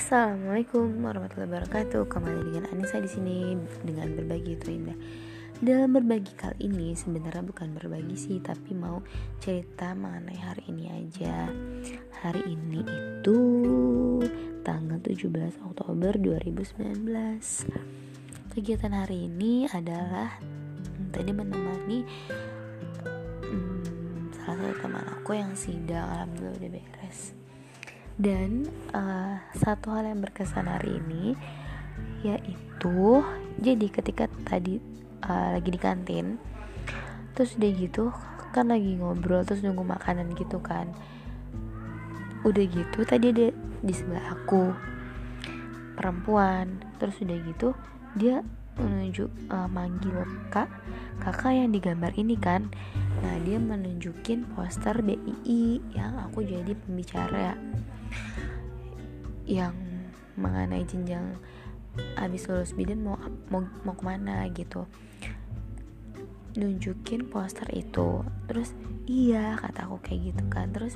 Assalamualaikum warahmatullahi wabarakatuh. Kembali dengan Anissa di sini dengan berbagi itu indah. Dalam berbagi kali ini sebenarnya bukan berbagi sih, tapi mau cerita mengenai hari ini aja. Hari ini itu tanggal 17 Oktober 2019. Kegiatan hari ini adalah hmm, tadi menemani hmm, salah satu teman aku yang sidang alhamdulillah udah beres dan uh, satu hal yang berkesan hari ini yaitu jadi ketika tadi uh, lagi di kantin terus udah gitu kan lagi ngobrol terus nunggu makanan gitu kan. Udah gitu tadi ada di sebelah aku perempuan. Terus udah gitu dia menunjuk uh, manggil kak kakak yang digambar ini kan. Nah dia menunjukin poster BII yang aku jadi pembicara yang mengenai jenjang abis lulus bidan mau mau mau ke mana gitu. Nunjukin poster itu terus iya kata aku kayak gitu kan. Terus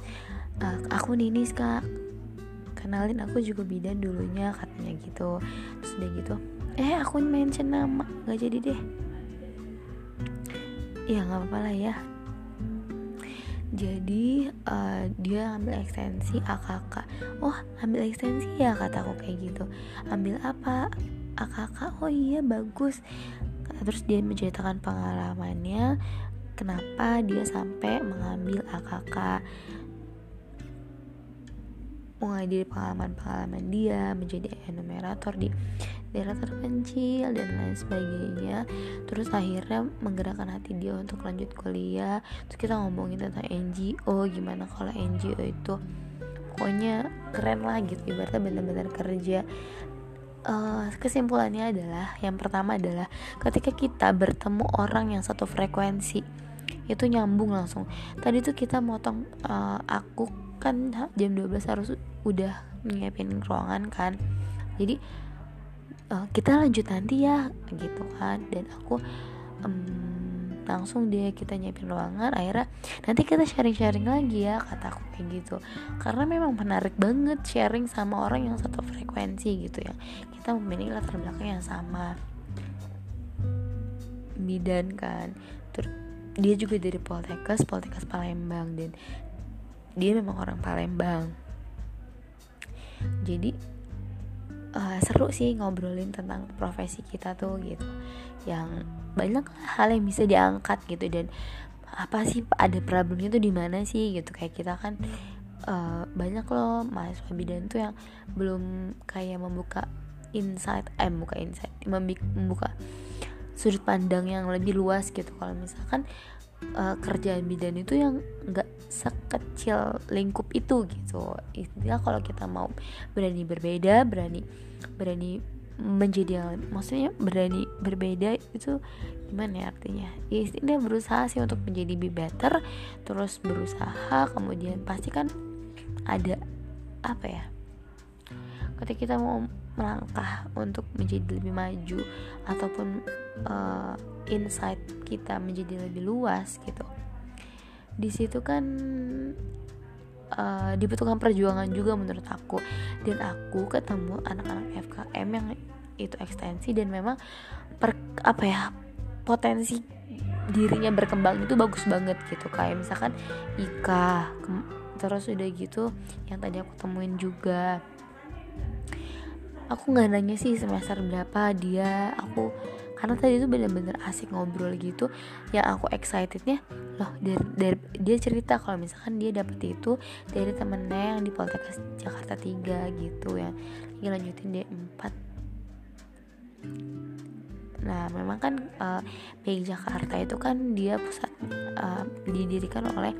uh, aku Ninis kak. Kenalin aku juga bidan dulunya katanya gitu. Terus udah gitu eh aku mention nama nggak jadi deh. Ya nggak apa-apa lah ya jadi uh, dia ambil ekstensi AKK oh ambil ekstensi ya kataku kayak gitu. Ambil apa? AKK oh iya bagus. Terus dia menceritakan pengalamannya kenapa dia sampai mengambil AKK dari pengalaman-pengalaman dia menjadi enumerator di daerah terpencil dan lain sebagainya. Terus akhirnya menggerakkan hati dia untuk lanjut kuliah. Terus kita ngomongin tentang NGO gimana kalau NGO itu pokoknya keren lah gitu ibaratnya benar-benar kerja. Uh, kesimpulannya adalah yang pertama adalah ketika kita bertemu orang yang satu frekuensi itu nyambung langsung. Tadi tuh kita motong uh, aku kan jam 12 harus udah nyiapin ruangan kan. Jadi uh, kita lanjut nanti ya gitu kan. Dan aku um, langsung dia kita nyiapin ruangan akhirnya nanti kita sharing-sharing lagi ya kata aku kayak gitu. Karena memang menarik banget sharing sama orang yang satu frekuensi gitu ya. Kita memiliki latar belakang yang sama. Bidan kan. Dia juga dari Poltekkes Poltekkes Palembang dan dia memang orang Palembang. Jadi uh, seru sih ngobrolin tentang profesi kita tuh gitu. Yang banyak hal yang bisa diangkat gitu dan apa sih ada problemnya tuh di mana sih gitu. Kayak kita kan uh, banyak loh mahasiswa bidan tuh yang belum kayak membuka insight eh membuka insight membuka sudut pandang yang lebih luas gitu. Kalau misalkan uh, kerjaan bidan itu yang nggak sekecil lingkup itu gitu. Istilah kalau kita mau berani berbeda berani berani menjadi maksudnya berani berbeda itu gimana ya artinya? Ya istilah berusaha sih untuk menjadi lebih better terus berusaha kemudian pasti kan ada apa ya ketika kita mau melangkah untuk menjadi lebih maju ataupun uh, insight kita menjadi lebih luas gitu di situ kan uh, dibutuhkan perjuangan juga menurut aku. Dan aku ketemu anak-anak FKM yang itu ekstensi dan memang per, apa ya potensi dirinya berkembang itu bagus banget gitu. Kayak misalkan Ika terus udah gitu yang tadi aku temuin juga. Aku nggak nanya sih semester berapa dia aku karena tadi itu bener-bener asik ngobrol gitu yang aku excitednya loh dari, dari dia cerita kalau misalkan dia dapet itu dari temennya yang di Poltekkes Jakarta 3 gitu ya lagi lanjutin D4 nah memang kan uh, PI Jakarta itu kan dia pusat uh, didirikan oleh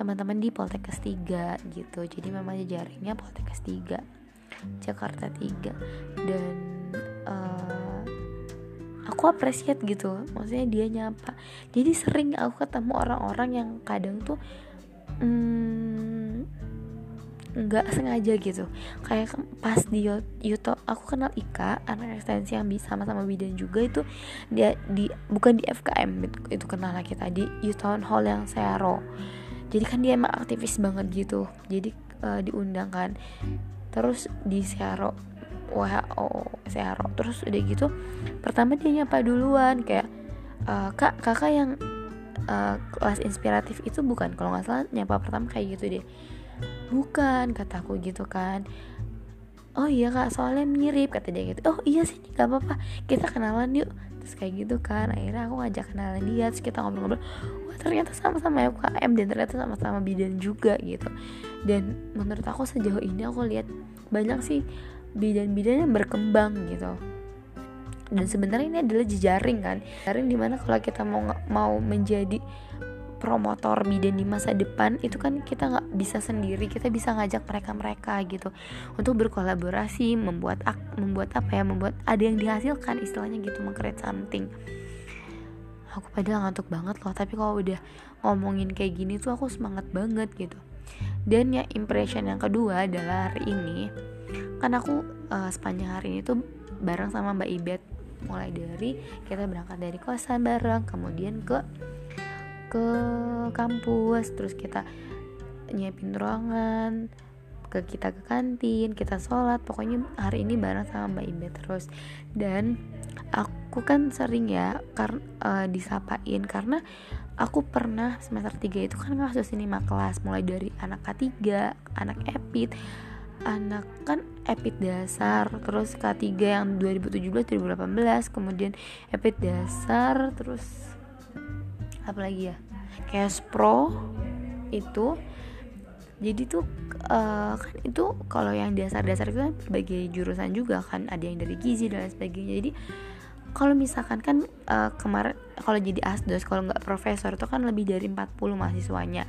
teman-teman di Poltekkes 3 gitu. Jadi memang jaringnya Poltekkes 3 Jakarta 3 dan uh, aku appreciate gitu. Maksudnya dia nyapa. Jadi sering aku ketemu orang-orang yang kadang tuh hmm, nggak hmm, sengaja gitu. Kayak pas di YouTube aku kenal Ika anak ekstensi yang bisa sama-sama bidan juga itu dia di bukan di FKM itu kenal kita di Youth Town Hall yang Sero. Jadi kan dia emang aktivis banget gitu. Jadi uh, diundang kan. Terus di Searo WHO Searo terus udah gitu pertama dia nyapa duluan kayak e, kak kakak yang uh, kelas inspiratif itu bukan? Kalau nggak salah nyapa pertama kayak gitu deh. Bukan kataku gitu kan. Oh iya kak soalnya mirip kata dia gitu. Oh iya sih nggak apa-apa. Kita kenalan yuk. Terus kayak gitu kan. Akhirnya aku ngajak kenalan dia terus kita ngobrol-ngobrol. Wah ternyata sama-sama UKM dan ternyata sama-sama bidan juga gitu. Dan menurut aku sejauh ini aku lihat banyak sih bidan-bidan yang berkembang gitu. Dan sebenarnya ini adalah jejaring kan. Jejaring di mana kalau kita mau mau menjadi promotor bidan di masa depan itu kan kita nggak bisa sendiri. Kita bisa ngajak mereka mereka gitu untuk berkolaborasi membuat ak membuat apa ya membuat ada yang dihasilkan istilahnya gitu mengcreate something. Aku padahal ngantuk banget loh tapi kalau udah ngomongin kayak gini tuh aku semangat banget gitu. Dan ya impression yang kedua adalah hari ini kan aku uh, sepanjang hari ini tuh bareng sama Mbak Ibet. Mulai dari kita berangkat dari kosan bareng kemudian ke ke kampus terus kita nyiapin ruangan ke kita ke kantin kita sholat. Pokoknya hari ini bareng sama mbak Ibe terus. Dan aku kan sering ya karena uh, disapain. Karena aku pernah semester 3 itu kan ngasus lima kelas. Mulai dari anak K3 anak epit anak kan epit dasar terus K3 yang 2017 2018 kemudian epit dasar terus apalagi ya? Cash pro itu jadi tuh uh, kan itu kalau yang dasar-dasar itu kan jurusan juga kan ada yang dari gizi dan lain sebagainya. Jadi kalau misalkan kan uh, kemarin kalau jadi asdos kalau nggak profesor itu kan lebih dari 40 mahasiswanya.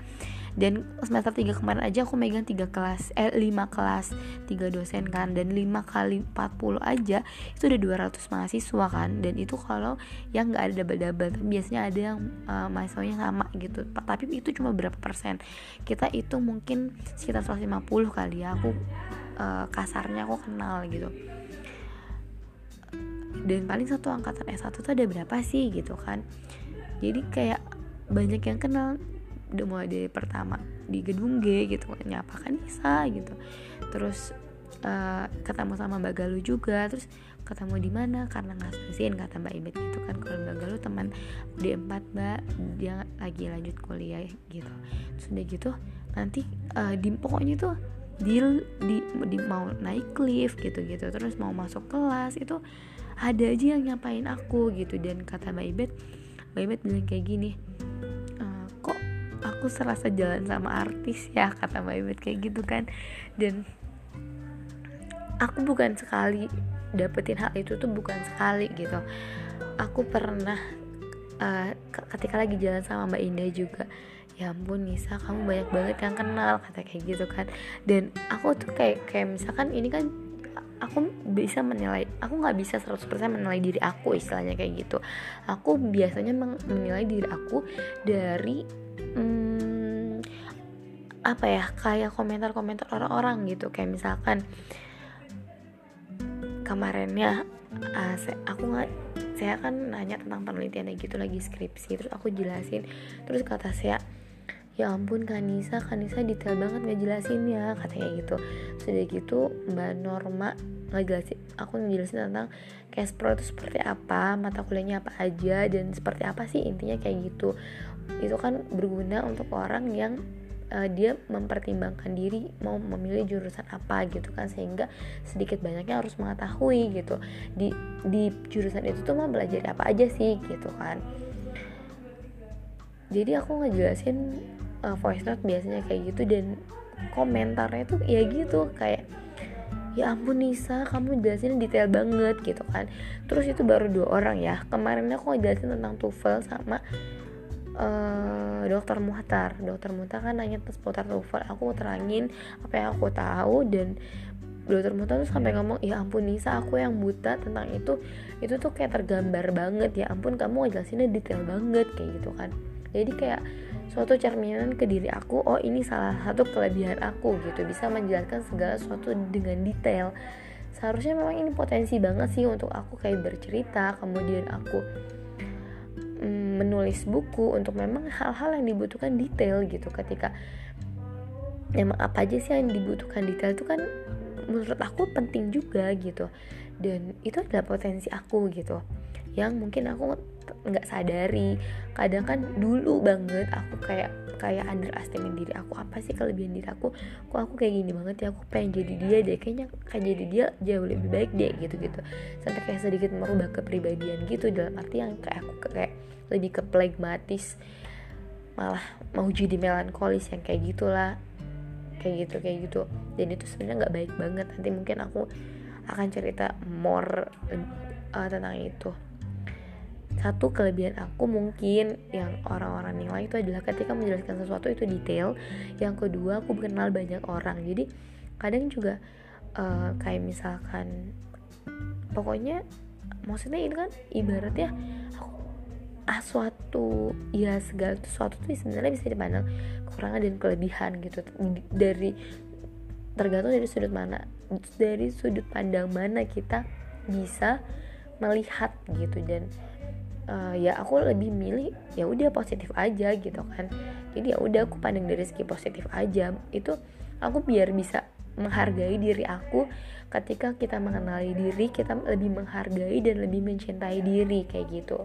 Dan semester 3 kemarin aja aku megang 3 kelas eh 5 kelas 3 dosen kan. Dan 5 kali 40 aja itu udah 200 mahasiswa kan. Dan itu kalau yang nggak ada double-double biasanya ada yang uh, mahasiswanya sama gitu. Tapi itu cuma berapa persen? Kita itu mungkin sekitar 150 kali ya aku uh, kasarnya aku kenal gitu dan paling satu angkatan S1 tuh ada berapa sih gitu kan. Jadi kayak banyak yang kenal udah mulai dari pertama di gedung G gitu. Nyapa kan bisa gitu. Terus uh, ketemu sama Mbak Galuh juga. Terus ketemu di mana? Karena ngasusin kata Mbak Ibet gitu kan. Kalau Mbak Galuh teman D4 Mbak. Dia lagi lanjut kuliah gitu. Terus udah gitu nanti uh, di pokoknya tuh di, di, di mau naik lift gitu gitu terus mau masuk kelas itu ada aja yang nyapain aku gitu. Dan kata Mbak Ibet Mbak Ibet bilang kayak gini aku serasa jalan sama artis ya? kata Mbak Ibet kayak gitu kan. Dan aku bukan sekali dapetin hal itu tuh bukan sekali gitu. Aku pernah uh, ketika lagi jalan sama Mbak Indah juga ya ampun Nisa kamu banyak banget yang kenal kata kayak gitu kan. Dan aku tuh kayak kayak misalkan ini kan aku bisa menilai aku nggak bisa 100% menilai diri aku istilahnya kayak gitu. Aku biasanya menilai diri aku dari hmm, apa ya kayak komentar-komentar orang-orang gitu. Kayak misalkan kemarinnya uh, saya, aku nggak saya kan nanya tentang penelitiannya gitu lagi skripsi terus aku jelasin. Terus kata saya ya ampun Kanisa Kanisa detail banget ngejelasin ya katanya gitu. Sudah gitu Mbak Norma ngejelasin aku ngejelasin tentang cash pro itu seperti apa mata kuliahnya apa aja dan seperti apa sih intinya kayak gitu. Itu kan berguna untuk orang yang uh, dia mempertimbangkan diri mau memilih jurusan apa gitu kan sehingga sedikit banyaknya harus mengetahui gitu. Di di jurusan itu tuh mau belajar apa aja sih gitu kan. Jadi aku ngejelasin uh, voice note biasanya kayak gitu dan komentarnya tuh ya gitu kayak ya ampun Nisa kamu jelasin detail banget gitu kan. Terus itu baru dua orang ya. Kemarin aku ngejelasin tentang TOEFL sama uh, dokter Muhtar. Dokter Muhtar kan nanya seputar TOEFL aku terangin apa yang aku tahu dan dokter Muhtar tuh sampai ngomong ya ampun Nisa aku yang buta tentang itu. Itu tuh kayak tergambar banget. Ya ampun kamu jelasinnya detail banget kayak gitu kan. Jadi kayak suatu cerminan ke diri aku oh ini salah satu kelebihan aku gitu. Bisa menjelaskan segala sesuatu dengan detail. Seharusnya memang ini potensi banget sih untuk aku kayak bercerita kemudian aku mm, menulis buku untuk memang hal-hal yang dibutuhkan detail gitu. Ketika emang apa aja sih yang dibutuhkan detail itu kan menurut aku penting juga gitu. Dan itu adalah potensi aku gitu yang mungkin aku nggak sadari. Kadang kan dulu banget aku kayak kayak underestimate diri aku apa sih kelebihan diri aku? Kok aku kayak gini banget ya aku pengen jadi dia deh kayaknya kayak jadi dia jauh lebih baik deh gitu gitu sampai kayak sedikit merubah kepribadian gitu dalam arti yang kayak aku kayak lebih ke plagmatis malah mau jadi melankolis yang kayak gitulah. Kayak gitu kayak gitu. Dan itu sebenarnya nggak baik banget nanti mungkin aku akan cerita more uh, tentang itu satu kelebihan aku mungkin yang orang-orang nilai itu adalah ketika menjelaskan sesuatu itu detail. Yang kedua aku kenal banyak orang. Jadi kadang juga uh, kayak misalkan pokoknya maksudnya ini kan ibaratnya aku ah suatu ya segala sesuatu tuh sebenarnya bisa dipandang kekurangan dan kelebihan gitu. Dari tergantung dari sudut mana dari sudut pandang mana kita bisa melihat gitu. Dan uh, ya aku lebih milih ya udah positif aja gitu kan. Jadi ya udah aku pandang dari segi positif aja. Itu aku biar bisa menghargai diri aku ketika kita mengenali diri kita lebih menghargai dan lebih mencintai diri kayak gitu.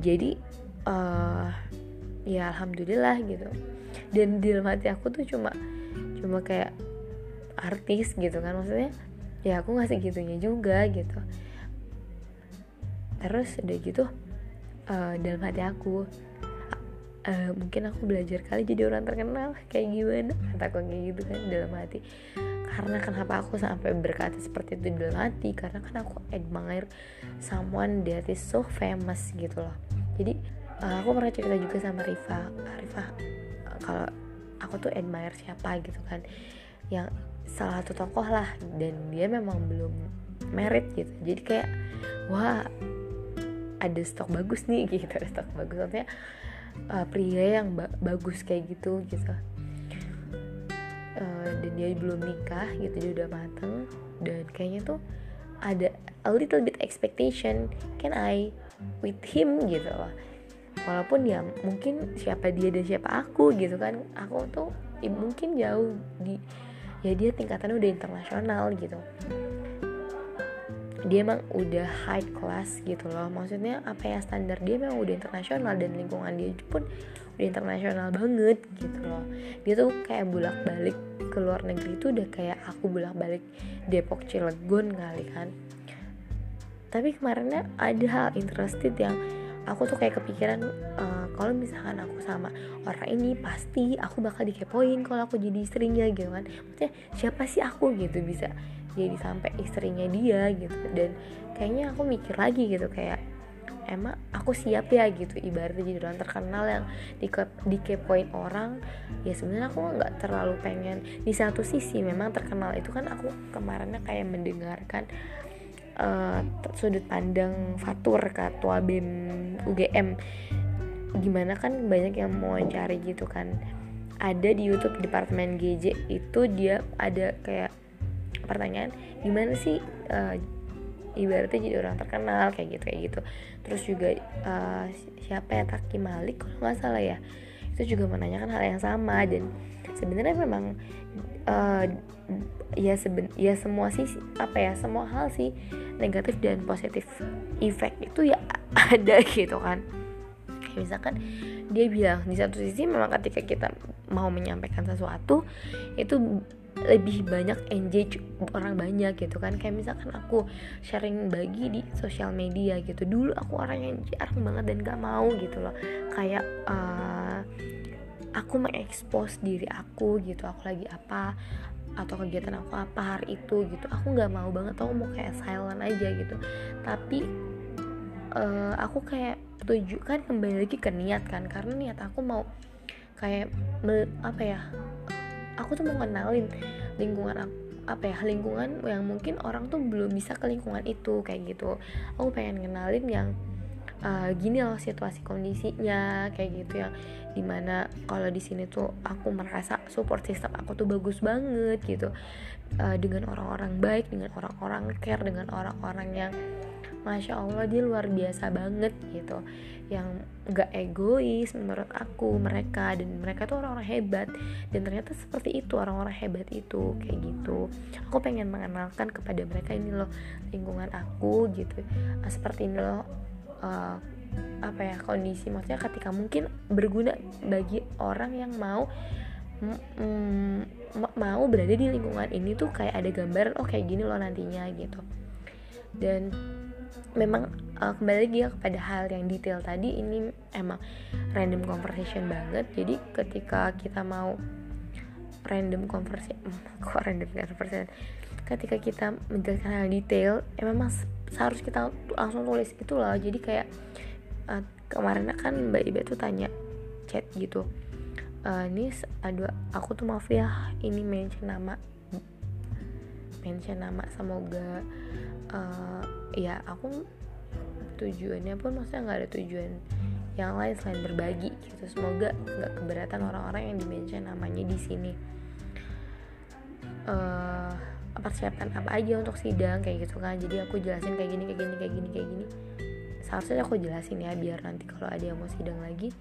Jadi uh, ya alhamdulillah gitu. Dan di dalam aku tuh cuma cuma kayak artis gitu kan maksudnya. Ya aku nggak segitunya juga gitu terus udah gitu uh, dalam hati aku uh, mungkin aku belajar kali jadi orang terkenal. Kayak gimana? Kata kayak gitu kan dalam hati. Karena kenapa aku sampai berkata seperti itu dalam hati? Karena kan aku admire someone that is so famous gitu loh. Jadi uh, aku pernah cerita juga sama Rifa. Rifa uh, kalau aku tuh admire siapa gitu kan. Yang salah satu tokoh lah. Dan dia memang belum merit gitu. Jadi kayak wah ada stok bagus nih gitu. Ada stok bagus artinya uh, pria yang ba bagus kayak gitu gitu. Uh, dan dia belum nikah gitu. Dia udah mateng dan kayaknya tuh ada a little bit expectation can I with him? gitu loh. Walaupun ya mungkin siapa dia dan siapa aku gitu kan. Aku tuh ya mungkin jauh di ya dia tingkatannya udah internasional gitu dia emang udah high class gitu loh. Maksudnya apa ya standar dia memang udah internasional dan lingkungan dia pun udah internasional banget gitu loh. Dia tuh kayak bolak balik ke luar negeri tuh udah kayak aku bolak balik Depok Cilegon kali kan. Tapi kemarinnya ada hal interested yang aku tuh kayak kepikiran uh, kalau misalkan aku sama orang ini pasti aku bakal dikepoin kalau aku jadi istrinya gitu kan. Maksudnya siapa sih aku gitu bisa jadi sampai istrinya dia gitu. Dan kayaknya aku mikir lagi gitu kayak emang aku siap ya gitu. Ibaratnya jadi orang terkenal yang di dikepoin orang ya sebenarnya aku nggak terlalu pengen. Di satu sisi memang terkenal itu kan aku kemarinnya kayak mendengarkan uh, sudut pandang Fatur ketua BEM UGM gimana kan banyak yang mau cari gitu kan. Ada di YouTube departemen GJ itu dia ada kayak pertanyaan gimana sih uh, ibaratnya jadi orang terkenal? Kayak gitu kayak gitu. Terus juga uh, siapa ya Taki Malik? Kalau nggak salah ya. Itu juga menanyakan hal yang sama. Dan sebenarnya memang uh, ya seben ya semua sih apa ya semua hal sih negatif dan positif efek itu ya ada gitu kan. Misalkan dia bilang di satu sisi memang ketika kita mau menyampaikan sesuatu itu lebih banyak engage orang banyak gitu kan. Kayak misalkan aku sharing bagi di sosial media gitu. Dulu aku orang yang jarang banget dan gak mau gitu loh. Kayak uh, aku mengekspos diri aku gitu. Aku lagi apa atau kegiatan aku apa hari itu gitu. Aku nggak mau banget. Aku mau kayak silent aja gitu. Tapi uh, aku kayak tunjukkan kembali lagi ke niat kan. Karena niat aku mau kayak apa ya aku tuh mau kenalin lingkungan aku apa ya lingkungan yang mungkin orang tuh belum bisa ke lingkungan itu kayak gitu. Aku pengen kenalin yang uh, gini loh situasi kondisinya kayak gitu yang di mana kalau di sini tuh aku merasa support system aku tuh bagus banget gitu. Uh, dengan orang-orang baik dengan orang-orang care dengan orang-orang yang masya allah dia luar biasa banget gitu yang nggak egois menurut aku mereka. Dan mereka tuh orang-orang hebat. Dan ternyata seperti itu orang-orang hebat itu kayak gitu. Aku pengen mengenalkan kepada mereka ini loh lingkungan aku gitu. Nah, seperti ini loh uh, apa ya kondisi. Maksudnya ketika mungkin berguna bagi orang yang mau mm, mau berada di lingkungan ini tuh kayak ada gambaran oh kayak gini loh nantinya gitu. Dan memang uh, kembali lagi ya kepada hal yang detail tadi ini emang random conversation banget. Jadi ketika kita mau random conversation kok random conversation ketika kita menjelaskan hal detail emang mas seharus kita langsung tulis itu loh. Jadi kayak uh, kemarin kan mbak Iba tuh tanya chat gitu uh, ini ada aku tuh maaf ya ini mention nama mention nama semoga uh, ya aku tujuannya pun maksudnya nggak ada tujuan yang lain selain berbagi gitu. Semoga nggak keberatan orang-orang yang dimention namanya di sini. Uh, persiapan apa aja untuk sidang kayak gitu kan. Jadi aku jelasin kayak gini kayak gini kayak gini kayak gini. Seharusnya aku jelasin ya biar nanti kalau ada yang mau sidang lagi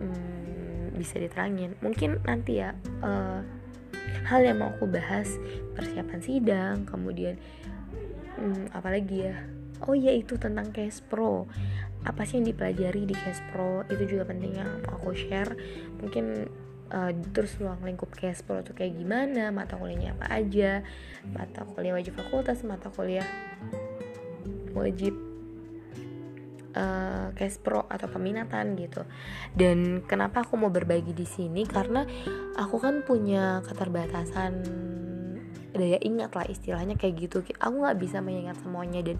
hmm, bisa diterangin. Mungkin nanti ya uh, hal yang mau aku bahas. Persiapan sidang kemudian hmm, apalagi ya? Oh iya itu tentang Case Pro. Apa sih yang dipelajari di Case Pro? Itu juga penting yang aku share. Mungkin uh, terus ruang lingkup Case Pro itu kayak gimana? Mata kuliahnya apa aja? Mata kuliah wajib fakultas? Mata kuliah wajib uh, Pro atau peminatan gitu. Dan kenapa aku mau berbagi di sini? Karena aku kan punya keterbatasan daya ingat lah istilahnya kayak gitu. Aku nggak bisa mengingat semuanya. Dan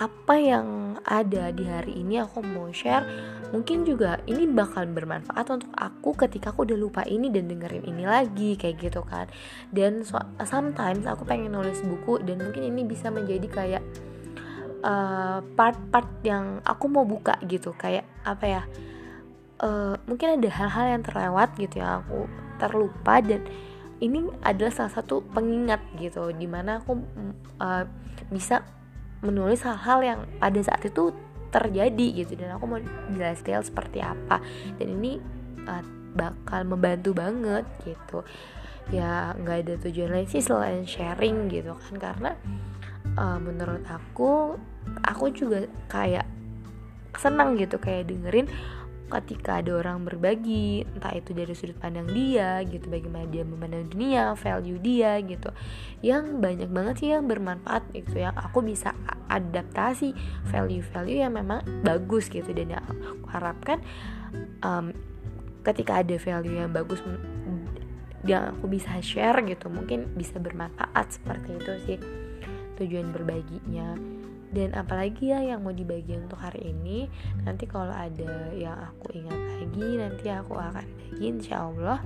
apa yang ada di hari ini aku mau share mungkin juga ini bakal bermanfaat untuk aku ketika aku udah lupa ini dan dengerin ini lagi kayak gitu kan. Dan so, sometimes aku pengen nulis buku dan mungkin ini bisa menjadi kayak part-part uh, yang aku mau buka gitu kayak apa ya uh, mungkin ada hal-hal yang terlewat gitu ya aku terlupa dan ini adalah salah satu pengingat gitu di mana aku uh, bisa menulis hal-hal yang pada saat itu terjadi gitu dan aku mau jelas detail seperti apa dan ini uh, bakal membantu banget gitu. Ya nggak ada tujuan lain sih selain sharing gitu kan karena uh, menurut aku aku juga kayak senang gitu kayak dengerin ketika ada orang berbagi entah itu dari sudut pandang dia gitu bagaimana dia memandang dunia value dia gitu. Yang banyak banget sih yang bermanfaat gitu yang aku bisa adaptasi value-value yang memang bagus gitu. Dan yang aku harapkan um, ketika ada value yang bagus yang aku bisa share gitu mungkin bisa bermanfaat seperti itu sih tujuan berbaginya. Dan apalagi ya yang mau dibagi untuk hari ini nanti kalau ada yang aku ingat lagi nanti aku akan bagi insya Allah.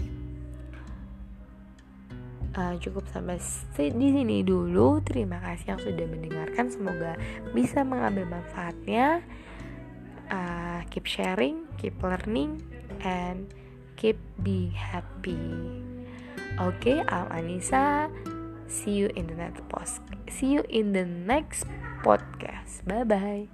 Uh, cukup sampai di sini dulu. Terima kasih yang sudah mendengarkan. Semoga bisa mengambil manfaatnya. Uh, keep sharing keep learning and keep being happy. Oke okay, I'm Anissa see you in the next post see you in the next podcast. Bye bye.